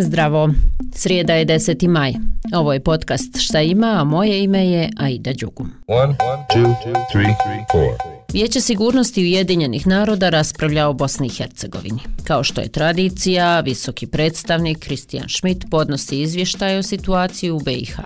Zdravo, srijeda je 10. maj. Ovo je podcast Šta ima, a moje ime je Aida Đugum. Vijeće sigurnosti Ujedinjenih naroda raspravlja o Bosni i Hercegovini. Kao što je tradicija, visoki predstavnik Kristijan Schmidt podnosi izvještaj o situaciji u BiH.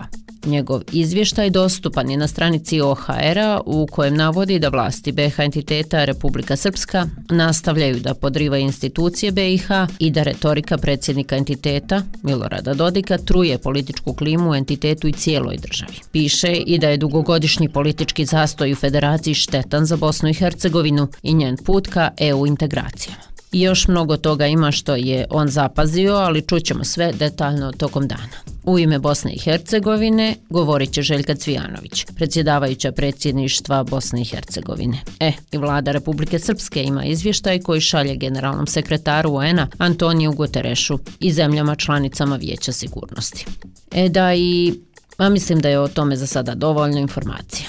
Njegov izvještaj dostupan je na stranici OHR-a u kojem navodi da vlasti BiH entiteta Republika Srpska nastavljaju da podriva institucije BiH i da retorika predsjednika entiteta Milorada Dodika truje političku klimu u entitetu i cijeloj državi. Piše i da je dugogodišnji politički zastoj u federaciji štetan za Bosnu i Hercegovinu i njen put ka EU integracijama. I još mnogo toga ima što je on zapazio, ali čućemo sve detaljno tokom dana. U ime Bosne i Hercegovine govorit će Željka Cvijanović, predsjedavajuća predsjedništva Bosne i Hercegovine. E, i vlada Republike Srpske ima izvještaj koji šalje generalnom sekretaru UN-a Antoniju Guterešu i zemljama članicama Vijeća sigurnosti. E da i, a mislim da je o tome za sada dovoljno informacija.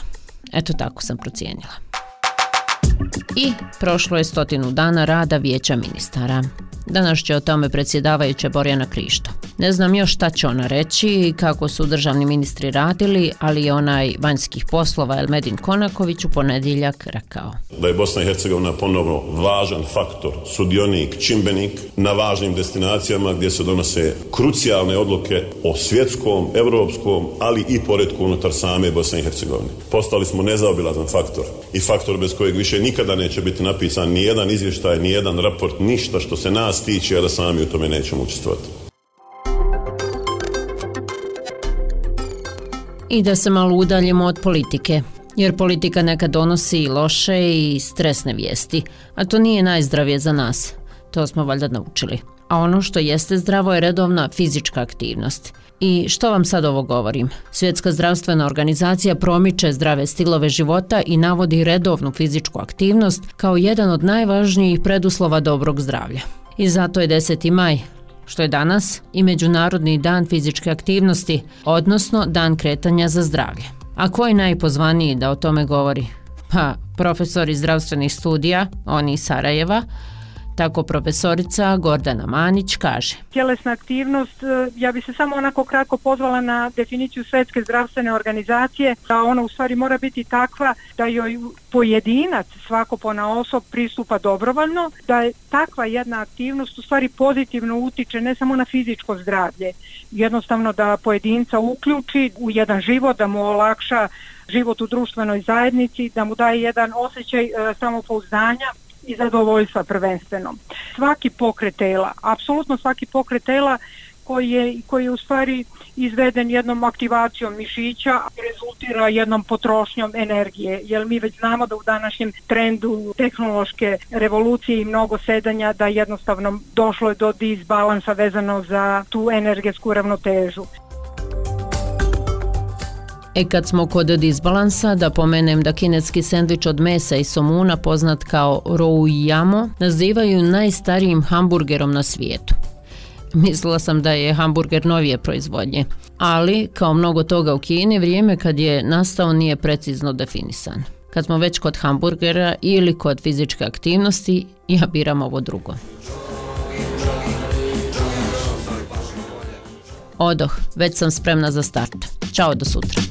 Eto tako sam procijenila. I prošlo je stotinu dana rada vijeća ministara. Danas će o tome predsjedavajuća Borjana Krišto. Ne znam još šta će ona reći i kako su državni ministri radili, ali je onaj vanjskih poslova Elmedin Konaković u ponedjeljak rekao. Da je Bosna i Hercegovina ponovno važan faktor, sudionik, čimbenik na važnim destinacijama gdje se donose krucijalne odluke o svjetskom, evropskom, ali i poredku unutar same Bosne i Hercegovine. Postali smo nezaobilazan faktor i faktor bez kojeg više nikada neće biti napisan ni jedan izvještaj, ni jedan raport, ništa što se nas tiče, a da sami u tome nećemo učestvovati. I da se malo udaljimo od politike, jer politika neka donosi i loše i stresne vijesti, a to nije najzdravije za nas. To smo valjda naučili. A ono što jeste zdravo je redovna fizička aktivnost. I što vam sad ovo govorim? Svjetska zdravstvena organizacija promiče zdrave stilove života i navodi redovnu fizičku aktivnost kao jedan od najvažnijih preduslova dobrog zdravlja. I zato je 10. maj, što je danas i Međunarodni dan fizičke aktivnosti, odnosno dan kretanja za zdravlje. A ko je najpozvaniji da o tome govori? Pa, profesori zdravstvenih studija, oni iz Sarajeva, Tako profesorica Gordana Manić kaže. Tjelesna aktivnost, e, ja bi se samo onako kratko pozvala na definiciju Svetske zdravstvene organizacije, da ona u stvari mora biti takva da joj pojedinac svako pona osob pristupa dobrovoljno, da je takva jedna aktivnost u stvari pozitivno utiče ne samo na fizičko zdravlje, jednostavno da pojedinca uključi u jedan život, da mu olakša život u društvenoj zajednici, da mu daje jedan osjećaj e, samopouzdanja i zadovoljstva prvenstveno. Svaki pokret tela, apsolutno svaki pokret tela koji je, koji je u stvari izveden jednom aktivacijom mišića rezultira jednom potrošnjom energije. Jer mi već znamo da u današnjem trendu tehnološke revolucije i mnogo sedanja da jednostavno došlo je do disbalansa vezano za tu energetsku ravnotežu. E kad smo kod disbalansa, da pomenem da kineski sendvič od mesa i somuna poznat kao roujamo nazivaju najstarijim hamburgerom na svijetu. Mislila sam da je hamburger novije proizvodnje, ali kao mnogo toga u Kini, vrijeme kad je nastao nije precizno definisan. Kad smo već kod hamburgera ili kod fizičke aktivnosti, ja biram ovo drugo. Odoh, već sam spremna za start. Ćao do sutra.